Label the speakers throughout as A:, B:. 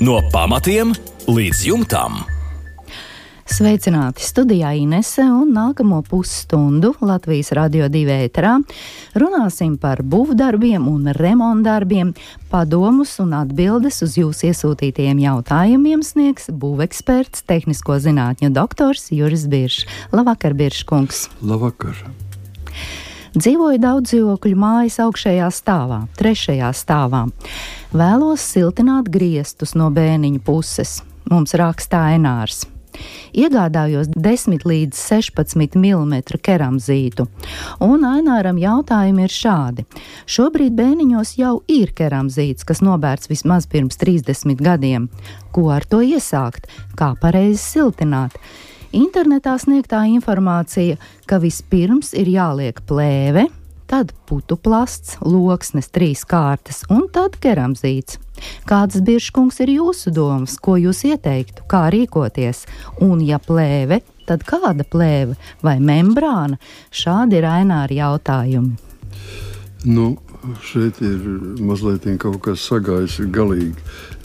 A: No pamatiem līdz jumtam.
B: Sveicināti studijā Inese un nākamo pusstundu Latvijas radio divi ēterā. Runāsim par būvdarbiem un remontdarbiem. Padomus un atbildes uz jūsu iesūtītajiem jautājumiem sniegs būveksperts, tehnisko zinātņu doktors Juris Biršs. Labvakar, Birškungs!
C: Labvakar!
B: Dzīvoju daudz dzīvokļu mājas augšējā stāvā, trešajā stāvā. Vēlos siltināt griestus no bēniņu puses. Mums rakstā Enārs. Iegādājos 10 līdz 16 mm keramzītu, un Aināram jautājumi ir šādi. Šobrīd bēniņos jau ir keramzīts, kas nobērts vismaz pirms 30 gadiem. Ko ar to iesākt? Kā pareizi siltināt? Internetā sniegtā informācija, ka vispirms ir jāliek plēve, tad putu plasts, loksnes trīs kārtas un tad keramzīts. Kādas biržkungs ir jūsu domas, ko jūs ieteiktu, kā rīkoties? Un, ja plēve, tad kāda plēve vai membrāna? Šādi ir aināri jautājumi.
C: Nu, šeit ir mazliet kaut kas sagājis galīgi.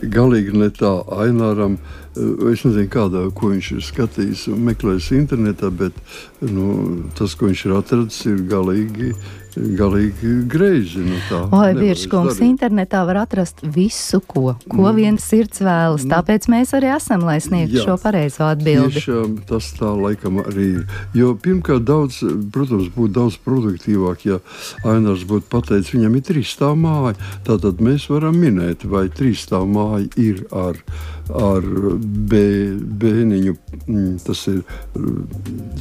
C: Galīgi ne tā aināram. Es nezinu, kādā, ko viņš ir skatījis un meklējis internetā, bet nu, tas, ko viņš ir atradzis, ir galīgi galīgi greizi. Nu,
B: Oi, Biržkungs, internetā var atrast visu, ko, ko mm. viens sirds vēlas. Mm. Tāpēc mēs arī esam, lai sniegtu šo pareizo atbildi.
C: Tiešām tas tā laikam arī ir. Jo pirmkārt, daudz, protams, būtu daudz produktīvāk, ja Ainārs būtu pateicis, viņam ir trīs stāv māja. Tātad mēs varam minēt, vai trīs stāv māja ir ar, ar bē, bēniņu, mm, tas ir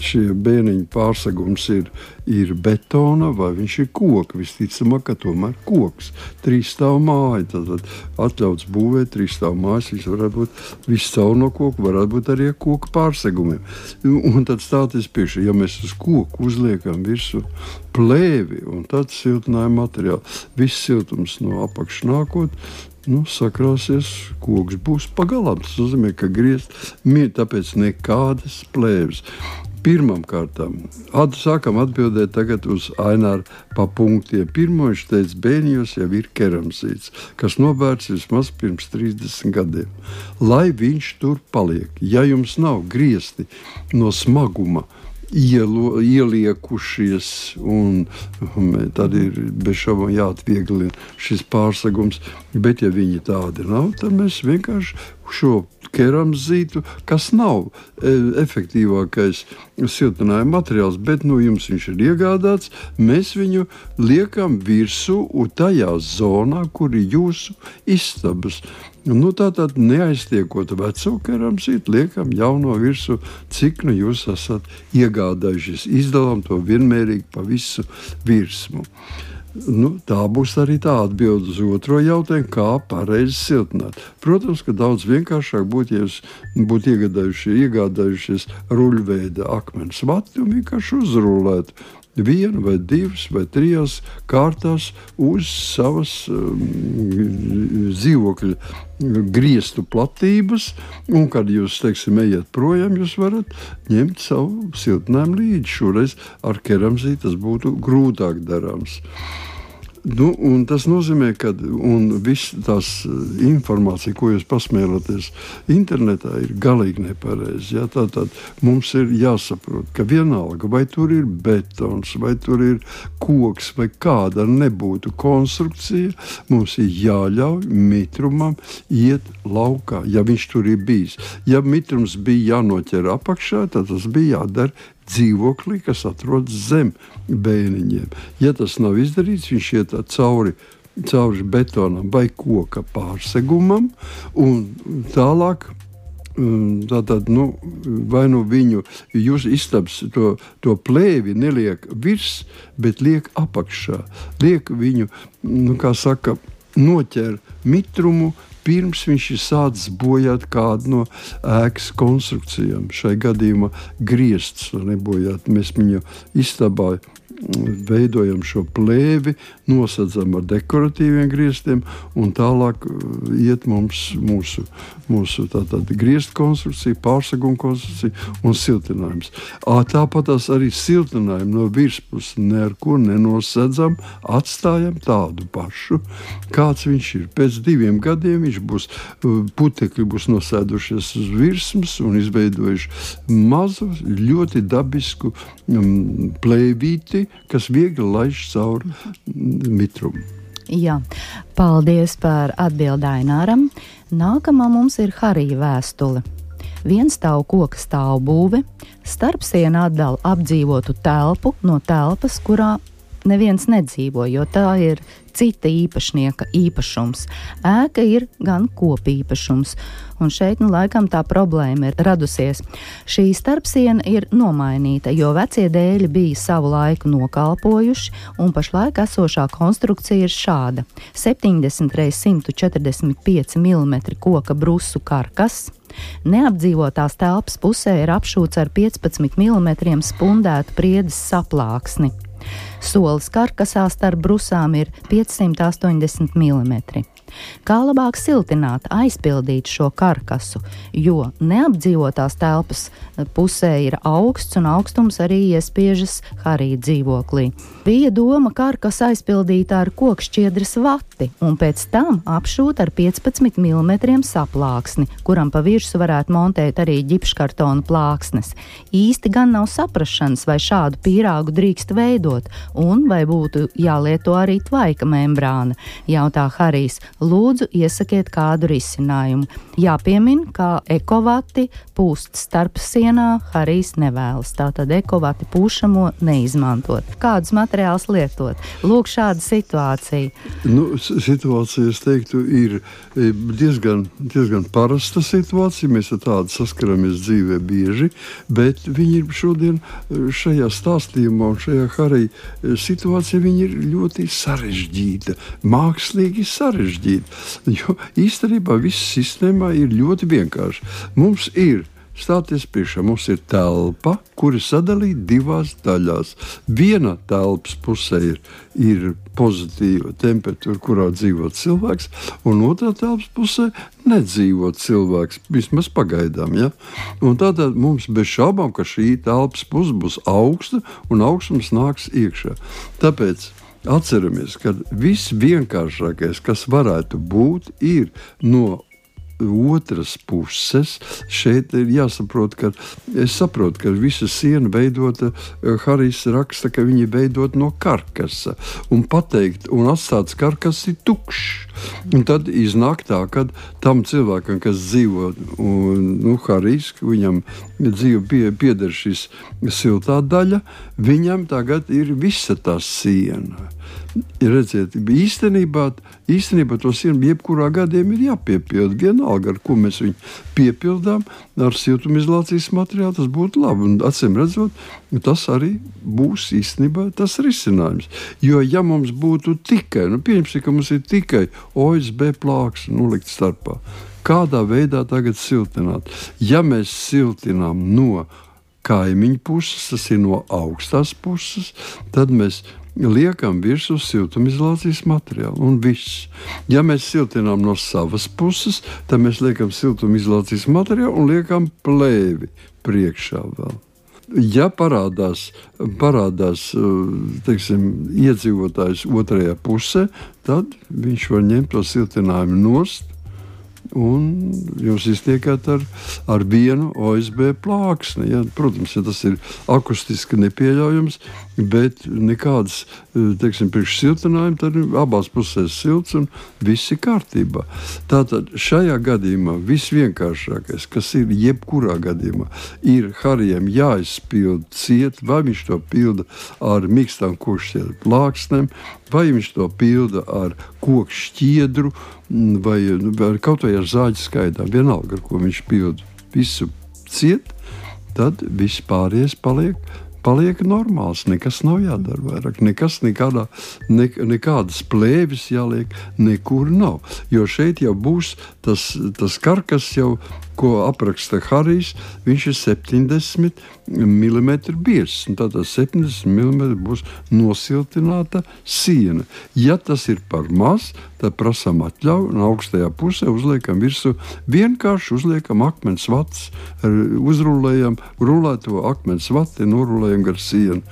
C: šie bēniņu pārsegums ir, ir betona vai viņš ir koks. Visticamāk, ka tomēr koks. Trīs stāvu māja. Tad atļauts būvēt trīs stāvu mājas. Viņš varētu būt viss caur no koka, varētu būt arī ar koku pārsegumiem. Un tad stāties priekšā, ja mēs uz koku uzliekam virsmu plēvi un tad siltinājuma materiālu, viss siltums no apakšas nākot, nu, sakrāsies, koks būs pagalām. Tas nozīmē, ka griezt mīl, tāpēc nekādas plēves. Pirmkārt, sākam atbildēt uz Aināru pa punktiem. Pirmā viņš teica, bērnījos jau ir keramzīts, kas nobērts vismaz pirms 30 gadiem. Lai viņš tur paliek, ja jums nav griezti no smaguma, ielo, ieliekušies, un tad ir bez šaubām jāatvieglina šis pārsegums. Bet, ja viņi tādi nav, tad mēs vienkārši šo keramzītu, kas nav e, efektīvākais siltinājuma materiāls, bet nu, jums viņš ir iegādāts. Mēs viņu liekam virsū un tajā zonā, kur ir jūsu istabas. Nu, tā tad neaiztiekot veco keramzītu, liekam jauno virsmu, cik nu jūs esat iegādājušies. Izdalām to vienmērīgi pa visu virsmu. Nu, tā būs arī tā atbilde uz otro jautājumu, kā pareizi siltināt. Protams, ka daudz vienkāršāk būtu, ja jūs būtu iegādājušies, ruļveida akmens vati un vienkārši uzrūlētu vienu vai divas vai trīs kārtās uz savas um, dzīvokļa griestu platības. Un, kad jūs teiksim, ejat projām, jūs varat ņemt savu siltinājumu līdzi. Šoreiz ar keramzītu tas būtu grūtāk darāms. Nu, tas nozīmē, ka viss tās eh, informācija, ko jūs pasmēlaties internetā, ir galīgi nepareiza. Ja? Tātad mums ir jāsaprot, ka vienalga, vai tur ir betons, vai tur ir koks, vai kāda nebūtu konstrukcija, mums ir jāļauj mitrumam iet laukā, ja viņš tur ir bijis. Ja mitrums bija jānoķer apakšā, tad tas bija jādara dzīvoklī, kas atrodas zem bēniņiem. Ja tas nav izdarīts, viņš iet cauri. Cauri betonam vai koka pārsegumam, un tālāk mm, Tātad, nu, vai nu viņu istabs to, to plēvi neliek virs, bet liek apakšā. Liek viņu, nu, kā saka, noķer mitrumu, pirms viņš ir sācis bojāt kādu no ēkas konstrukcijām. Šai gadījumā griezts nebojāt. Mēs viņu istabā veidojam šo plēvi, nosacām ar dekoratīviem griestiem, un tālāk uh, iet mums mūsu, mūsu griestu konstrukcija, pārseguma konstrukcija un siltinājums. Tāpat arī siltinājumu no virspuses neko nenosedzam, atstājam tādu pašu, kāds viņš ir. Pēc diviem gadiem viņš būs, uh, putekļi būs nosēdušies uz virsmas un izveidojuši mazu, ļoti dabisku um, plēvīti, kas viegli laiž cauri mitrumu.
B: Jā, paldies par atbildi Aināram. Nākamā mums ir Harija vēstule. Viens stāv koka stāvbūve, starp sienu atdala apdzīvotu telpu no telpas, kurā neviens nedzīvo, jo tā ir cita īpašnieka īpašums. Ēka ir gan kopīpašums, un šeit nu laikam tā problēma ir radusies. Šī starpsiena ir nomainīta, jo vecie dēļi bija savu laiku nokalpojuši, un pašlaik esošā konstrukcija ir šāda - 70 x 145 mm koka brusu karkas. Neapdzīvotās telpas pusē ir apšūts ar 15 mm spundētu priedes saplāksni. Solis karkasā starp brusām ir 580 mm. Kā labāk siltināt, aizpildīt šo karkasu, jo neapdzīvotās telpas pusē ir augsts un augstums arī iespiežas Harija dzīvoklī. Bija doma karkas aizpildīt ar kokšķiedras vati un pēc tam apšūt ar 15 mm saplāksni, kuram pa virsmu varētu montēt arī ģipškartona plāksnes. Īsti gan nav saprašanas, vai šādu pīrāgu drīkst veidot, un vai būtu jālieto arī tvaika membrāna, jautā Harijs. Lūdzu, iesakiet kādu risinājumu. Jāpiemin, ka ekovati pūst starp sienā, Harijs nevēlas. Tātad ekovati pūšamo neizmantot. Kādus materiālus lietot? Lūk, šāda situācija.
C: Nu, situācija, es teiktu, ir e, diezgan, diezgan parasta situācija. Mēs ar tādu saskaramies dzīvē bieži, bet viņi ir šodien e, šajā stāstījumā un šajā Harija e, situācijā ir ļoti sarežģīta, mākslīgi sarežģīta. Jo īstenībā viss sistēmā ir ļoti vienkārši. Mums ir Stāties priekšā, mums ir telpa, kura sadalīta divās daļās. Viena telpas pusē ir, ir pozitīva temperatūra, kurā dzīvo cilvēks, un otrā telpas pusē nedzīvo cilvēks, vismaz pagaidām. Ja? Tātad mums bez šaubām, ka šī telpas puse būs augsta un augstums nāks iekšā. Tāpēc Atceramies, ka viss vienkāršākais, kas varētu būt, ir no otras puses, šeit ir jāsaprot, ka es saprotu, ka visa siena veidota, eh, Harijs raksta, ka viņi veidot no karkasa, un pateikt, un atstāts karkas ir tukšs. Un tad iznāk tā, ka tam cilvēkam, kas dzīvo, un, nu, Harijs, viņam dzīvo pie, pieder šis siltā daļa, viņam tagad ir visa tā siena. Redziet, īstenībā, īstenībā to sienu jebkurā gadījumā ir jāpiepilda. Vienalga, ar ko mēs viņu piepildām, ar siltumizolācijas materiālu, tas būtu labi. Un, acīm redzot, tas arī būs īstenībā tas risinājums. Jo, ja mums būtu tikai, nu, pieņemsim, ka mums ir tikai OSB plāks nulikt starpā, kādā veidā tagad siltināt? Ja mēs siltinām no kaimiņu puses, tas ir no augstās puses, tad mēs liekam virsū siltumizolācijas materiālu. Un viss. Ja mēs siltinām no savas puses, tad mēs liekam siltumizolācijas materiālu un liekam plēvi priekšā vēl. Ja parādās, parādās teiksim, iedzīvotājs otrajā pusē, tad viņš var ņemt to siltinājumu nost un jūs iztiekat ar, ar vienu OSB plāksni. Ja? Protams, ja tas ir akustiski nepieļaujams, bet nekādas teiksim, priekšsiltinājuma, tad abās pusēs silts un viss ir kārtībā. Tātad šajā gadījumā visvienkāršākais, kas ir jebkurā gadījumā, ir Harijam jāizpild ciet, vai viņš to pilda ar mīkstām košiem plāksnēm, vai viņš to pilda ar koku šķiedru, vai, vai kaut vai ar zāģi skaidām, vienalga, ar ko viņš pilda visu ciet, tad viss pārējais paliek paliek normāls. Nekas nav jādara vairāk. Nekas, nekādā, ne, nekādas plēvis jāliek, nekur nav. Jo šeit jau būs tas, tas karkas jau ko apraksta Harijs, viņš ir 70 mm biezs. Tātad 70 mm būs nosiltināta siena. Ja tas ir par maz, tad prasām atļauju un augstajā pusē uzliekam virsū vienkārši uzliekam akmens vats, uzrulējam rulēto akmens vati, norulējam gar sienu.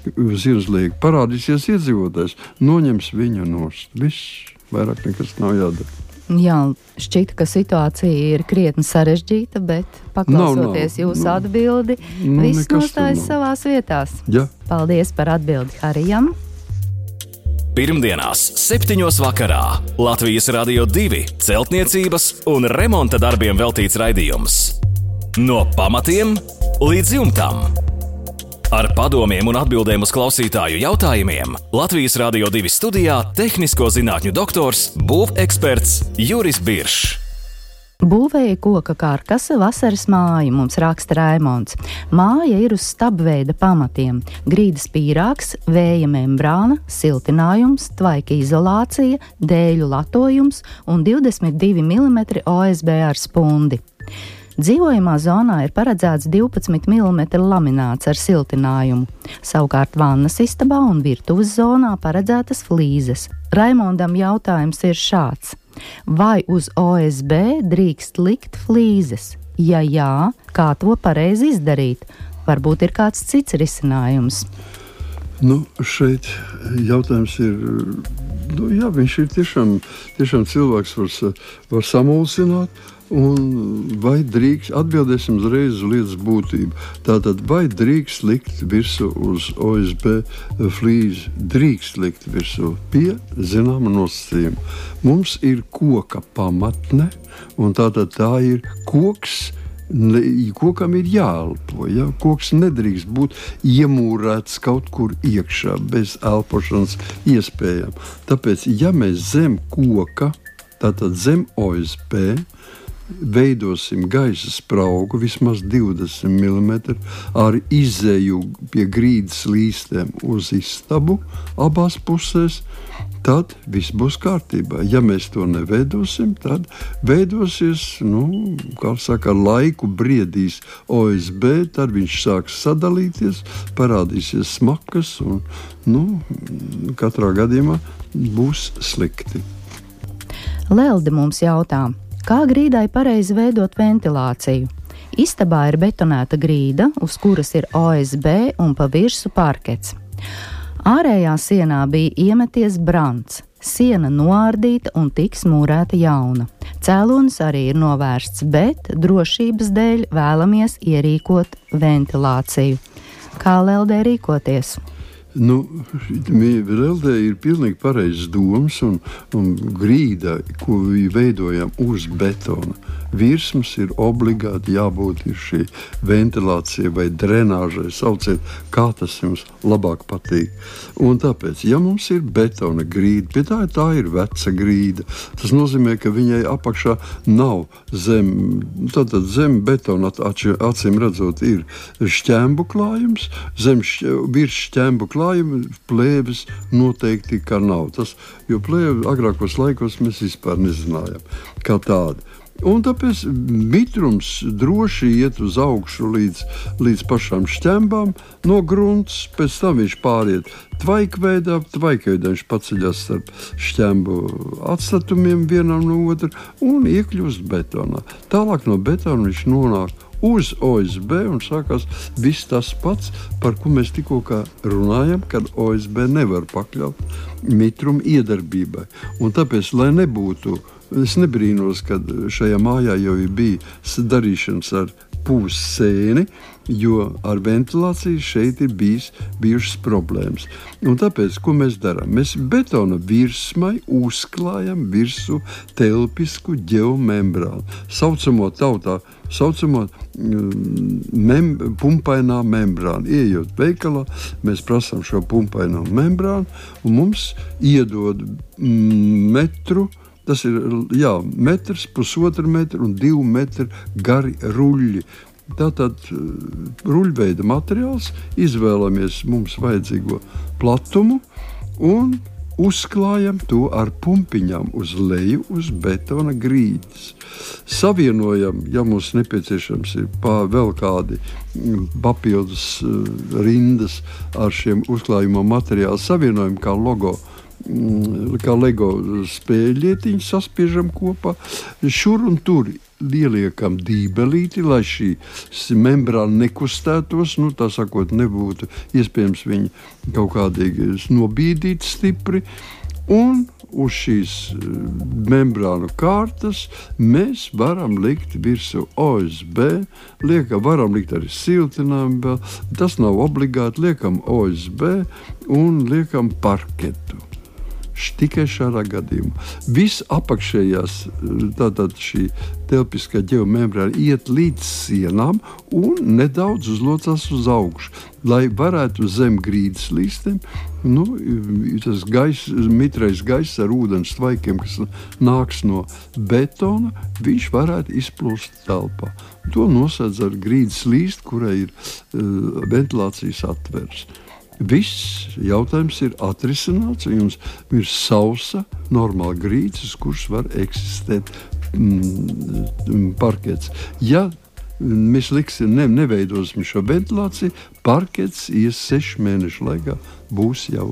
C: Liek parādīsies iedzīvotājs, noņems viņu nost. Viss, vairāk nekas nav jādara.
B: Jā, šķita, ka situācija ir krietni sarežģīta, bet paklausoties no, no, jūsu no, atbildi, no, viss nostājas savā vietā.
C: Ja.
B: Paldies par atbildi Harijam!
A: Pirmdienās, 7. vakarā Latvijas Rādio 2 celtniecības un remonta darbiem veltīts raidījums. No pamatiem līdz jumtam! Ar padomiem un atbildēm uz klausītāju jautājumiem Latvijas Rādio 2 studijā - tehnisko zinātņu doktors, būveksperts Juris Biršs.
B: Būvēja koka karkasa vasaras māju, mums raksta Raimons. Māja ir uz stabveida pamatiem - grīdas pīrāgs, vēja membrāna, siltinājums, tvaika izolācija, dēļu latojums un 22 mm OSB ar spundi. Dzīvojamā zonā ir paredzēts 12 mm lamināts ar siltinājumu. Savukārt vannas istabā un virtuves zonā paredzētas flīzes. Raimondam jautājums ir šāds: vai uz OSB drīkst likt flīzes? Ja jā, kā to pareizi izdarīt? Varbūt ir kāds cits risinājums.
C: Nu, šeit jautājums ir, nu, jā, viņš ir tiešām, tiešām cilvēks, var, var samulsināt. Un vai drīkst, atbildēsim uzreiz uz lietas būtību. Tātad, vai drīkst likt virsū uz OSB flīzi? Drīkst likt virsū pie zināma nosacījuma. Mums ir koka pamatne, un tātad tā ir koks. Ne, kokam ir jāelpo. Ja? Koks nedrīkst būt iemūrēts kaut kur iekšā, bez elpošanas iespējām. Tāpēc, ja mēs zem koka, tātad zem OSP, veidosim gaisa spraugu vismaz 20 mm ar izēju pie grīdas līstiem uz istabu abās pusēs, tad viss būs kārtībā. Ja mēs to neveidosim, tad veidosies, nu, kā saka, laiku briedīs OSB, tad viņš sāks sadalīties, parādīsies smakas un, nu, katrā gadījumā būs slikti.
B: Lelde mums jautā, Kā grīdai pareizi veidot ventilāciju? Istabā ir betonēta grīda, uz kuras ir OSB un pa virsmu parkets. Ārējā sienā bija iemeties brants, siena noārdīta un tiks mūrēta jauna. Cēlonis arī ir novērsts, bet drošības dēļ vēlamies ierīkot ventilāciju. Kā Leldē rīkoties?
C: Nu, Reldē ir pilnīgi pareizs domas un, un grīda, ko veidojam uz betona. Virsmas ir obligāti jābūt šī ventilācija vai drenāžai. Sauciet, kā tas jums labāk patīk. Un tāpēc, ja mums ir betona grīda, pie tā, tā ir veca grīda, tas nozīmē, ka viņai apakšā nav zem, tātad zem betona acīm redzot, ir šķēmbu klājums, zem virs klājums klājuma plēves noteikti nav. Tas, jo plēve agrākos laikos mēs vispār nezinājām kā tādu. Un tāpēc mitrums droši iet uz augšu līdz, līdz pašām šķembām no grunts, pēc tam viņš pāriet tvaikveidā, tvaikveidā viņš paceļas starp šķembu atstatumiem vienam no otra un iekļūst betonā. Tālāk no betona viņš nonāk uz OSB un sākās viss tas pats, par ko mēs tikko runājam, kad OSB nevar pakļaut mitrumu iedarbībai. Un tāpēc, lai nebūtu, es nebrīnos, ka šajā mājā jau bija darīšanas ar pūs sēni, jo ar ventilāciju šeit ir bijis, bijušas problēmas. Un tāpēc, ko mēs darām? Mēs betona virsmai uzklājam virsmu telpisku geomembrānu, saucamo tautā. Saucamo mm, mem, pumpainā membrāna. Iejot veikalā, mēs prasām šo pumpaino membrānu, un mums iedod mm, metru Tas ir jā, metrs, pusotra metra un divi metri gari ruļļi. Tātad eh, ruļveida materiāls izvēlamies mums vajadzīgo platumu un uzklājam to ar pumpiņām uz leju, uz betona grīdas. savienojam, ja mums nepieciešams ir vēl kādi mm, papildus rindas ar šiem uzklājuma materiālu savienojumu kā logo kā LEGO spēļietiņu saspiežam kopā. Šur un tur ieliekam dībelīti, lai šī membrāna nekustētos. Nu, tā sakot, nebūtu iespējams viņu kaut kādīgi nobīdīt stipri. Un uz šīs eh, membrānu kārtas mēs varam likt virsū OSB, liekam, varam likt arī siltinājumu. Tas nav obligāti. Liekam OSB un liekam parketu tikai šādā gadījumā. Viss apakšējās, tātad šī telpiskā ģeomembrāna iet līdz sienām un nedaudz uzlocās uz augšu, lai varētu zem grīdas līstiem. Nu, tas gais, mitrais gaiss ar ūdens tvaikiem, kas nāks no betona, viņš varētu izplūst telpā. To nosedz ar grīdas līstu, kurai ir uh, ventilācijas atvers. Viss jautājums ir atrisināts, un jums ir sausa, normāla grīdas, kurš var eksistēt mm, parkets. Ja mēs liksim, ne, neveidosim šo ventilāciju, parkets ies sešu mēnešu laikā būs jau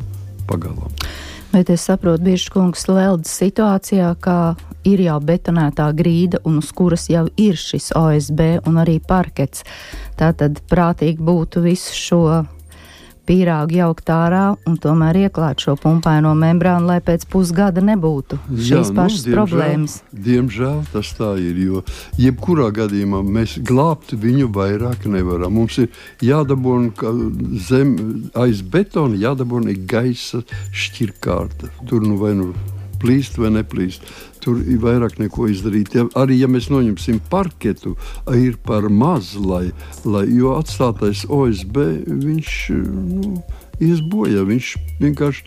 C: pagalām.
B: Bet es saprotu, bieži kungs Leldas situācijā, kā ir jau betonētā grīda, un uz kuras jau ir šis OSB un arī parkets. Tā tad prātīgi būtu visu šo pīrāgu jaukt ārā un tomēr ieklāt šo pumpaino membrānu, lai pēc pusgada nebūtu šīs Jā, nu, pašas nu, diemžēl, problēmas.
C: Diemžēl tas tā ir, jo jebkurā gadījumā mēs glābt viņu vairāk nevaram. Mums ir jādabūna zem aiz betona, jādabūna gaisa šķirkārta. Tur nu vai nu plīst vai neplīst. Tur ir vairāk neko izdarīt. Ja, arī ja mēs noņemsim parketu, ir par maz, lai, lai jo atstātais OSB viņš nu, ies bojā. Viņš vienkārši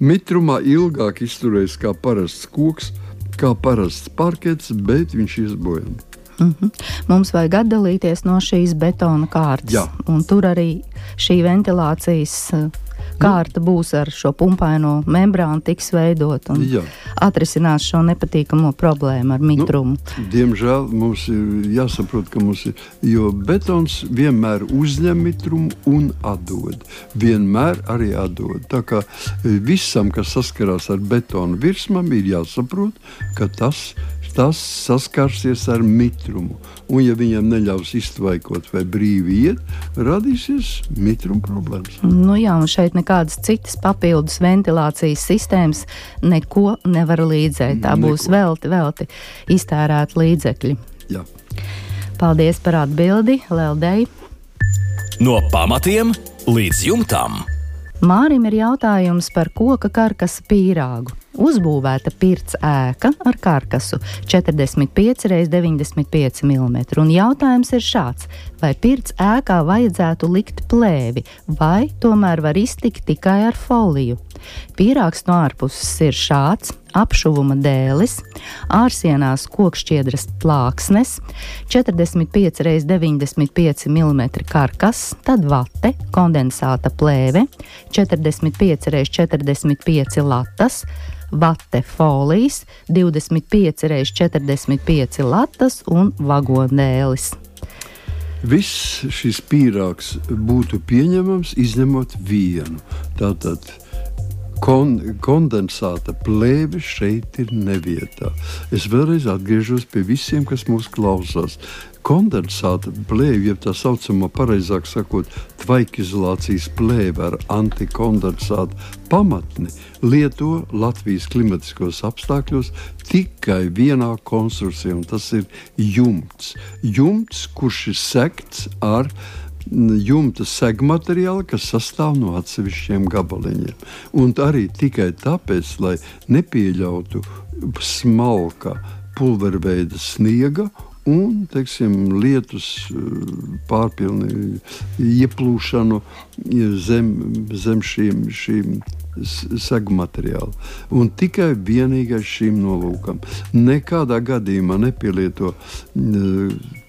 C: mitrumā ilgāk izturēs kā parasts koks, kā parasts parkets, bet viņš ies bojā.
B: Mm -hmm. Mums vajag atdalīties no šīs betona kārtas. Tur arī šī ventilācijas kārta būs ar šo pumpaino membrānu, tiks veidot un Jā. atrisinās šo nepatīkamo problēmu ar mitrumu.
C: Nu, diemžēl mums ir jāsaprot, ka mums ir, jo betons vienmēr uzņem mitrumu un atdod. Vienmēr arī atdod. Tā kā e, visam, kas saskarās ar betonu virsmam, ir jāsaprot, ka tas ir tas saskarsies ar mitrumu. Un, ja viņam neļaus iztvaikot vai brīvi iet, radīsies mitruma problēmas.
B: Nu jā, un šeit nekādas citas papildus ventilācijas sistēmas neko nevar līdzēt. Tā neko. būs velti, velti iztērēt līdzekļi.
C: Jā.
B: Paldies par atbildi, Leldei.
A: No pamatiem līdz jumtam.
B: Mārim ir jautājums par koka karkasa pīrāgu uzbūvēta pirts ēka ar karkasu 45 x 95 mm. Un jautājums ir šāds: vai pirts ēkā vajadzētu likt plēvi, vai tomēr var iztikt tikai ar foliju? Pīrāgs no ārpuses ir šāds apšuvuma dēlis, ārsienās kokšķiedras plāksnes, 45 x 95 mm karkas, tad vate, kondensāta plēve, 45 x 45 latas, vate folijas, 25 x 45 latas un vagonēlis.
C: Viss šis pīrāgs būtu pieņemams, izņemot vienu. Tātad kon, kondensāta plēve šeit ir nevietā. Es vēlreiz atgriežos pie visiem, kas mūs klausās. Kondensāta plēve, jeb tā saucamā, pareizāk sakot, tvaikizolācijas plēve ar antikondensātu pamatni, lieto Latvijas klimatiskos apstākļos tikai vienā konstrukcijā, un tas ir jumts. Jumts, kurš ir sekts ar jumta segmateriāli, kas sastāv no atsevišķiem gabaliņiem. Un arī tikai tāpēc, lai nepieļautu smalka pulverveida sniega un teiksim, lietus pārpilnu ieplūšanu zem, zem šīm, šīm segu materiālu. Un tikai vienīgais šim nolūkam. Nekādā gadījumā nepielieto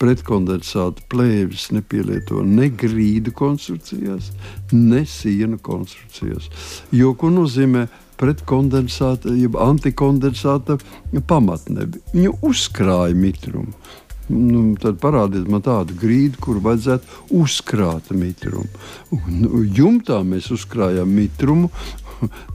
C: pretkondensātu plēvis, nepielieto ne grīdu konstrukcijās, ne sienu konstrukcijās. Jo ko nozīmē pretkondensāta, jeb antikondensāta pamatne. Viņa uzkrāja mitrumu. Nu, tad parādiet man tādu grīdu, kur vajadzētu uzkrāt mitrumu. Un, jumtā mēs uzkrājām mitrumu,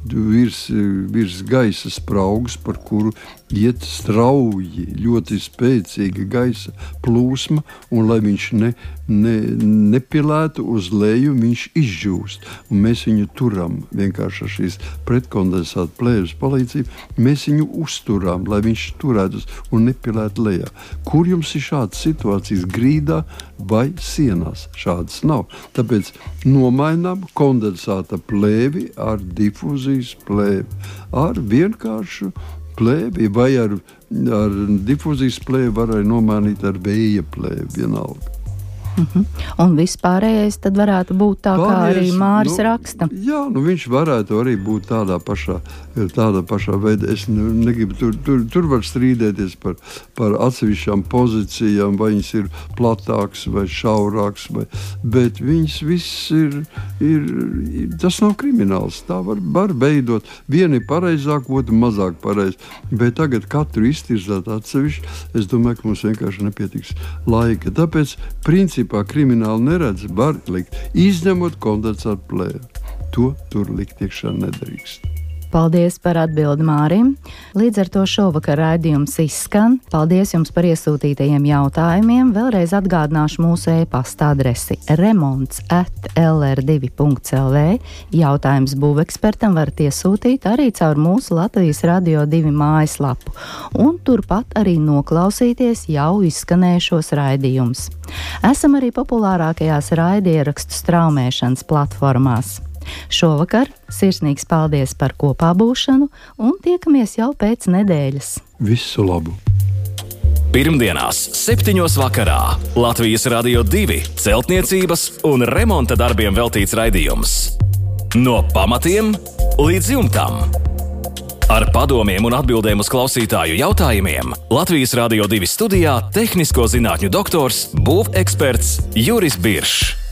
C: virs, virs gaisa spraugas, par kuru iet strauji, ļoti spēcīga gaisa plūsma, un lai viņš ne, ne, nepilētu uz leju, viņš izžūst. Un mēs viņu turam vienkārši ar šīs pretkondensāta plēves palīdzību. Mēs viņu uzturām, lai viņš turētos un nepilētu lejā. Kur jums ir šādas situācijas grīdā vai sienās? Šādas nav. Tāpēc nomainām kondensāta plēvi ar difūzijas plēvi, ar vienkāršu plēvi, vai ar, ar difūzijas plēvi varēja nomainīt ar vēja plēvi vienalga.
B: Uh mhm. -huh. Un vispārējais tad varētu būt tā, Pārējais, kā arī Mārcis
C: nu,
B: raksta.
C: Jā, nu viņš varētu arī būt tādā pašā, tādā pašā veidā. Es negribu tur, tur, tur var strīdēties par, par atsevišķām pozīcijām, vai viņas ir platākas vai šaurākas, vai, bet viņas viss ir, ir, tas nav krimināls. Tā var, var veidot. Viena ir pareizāk, otra mazāk pareizi. Bet tagad katru iztirzāt atsevišķi, es domāju, ka mums vienkārši nepietiks laika. Tāpēc, principā, principā krimināli neredz, var likt, izņemot kondensātu plēvi. To tur likt iekšā nedrīkst.
B: Paldies par atbildi Mārim. Līdz ar to šovakar raidījums izskan. Paldies jums par iesūtītajiem jautājumiem. Vēlreiz atgādināšu mūsu e-pasta adresi remonds at lr2.lv. Jautājums būvekspertam varat iesūtīt arī caur mūsu Latvijas radio divi mājaslapu, un turpat arī noklausīties jau izskanējušos raidījumus. Esam arī populārākajās raidierakstu straumēšanas platformās. Šovakar sirsnīgs paldies par kopā būšanu un tiekamies jau pēc nedēļas.
C: Visu labu!
A: Pirmdienās, 7. vakarā Latvijas Rādio 2 celtniecības un remonta darbiem veltīts raidījums. No pamatiem līdz jumtam. Ar padomiem un atbildēm uz klausītāju jautājumiem Latvijas Rādio 2 studijā - tehnisko zinātņu doktors, būveksperts Juris Biršs.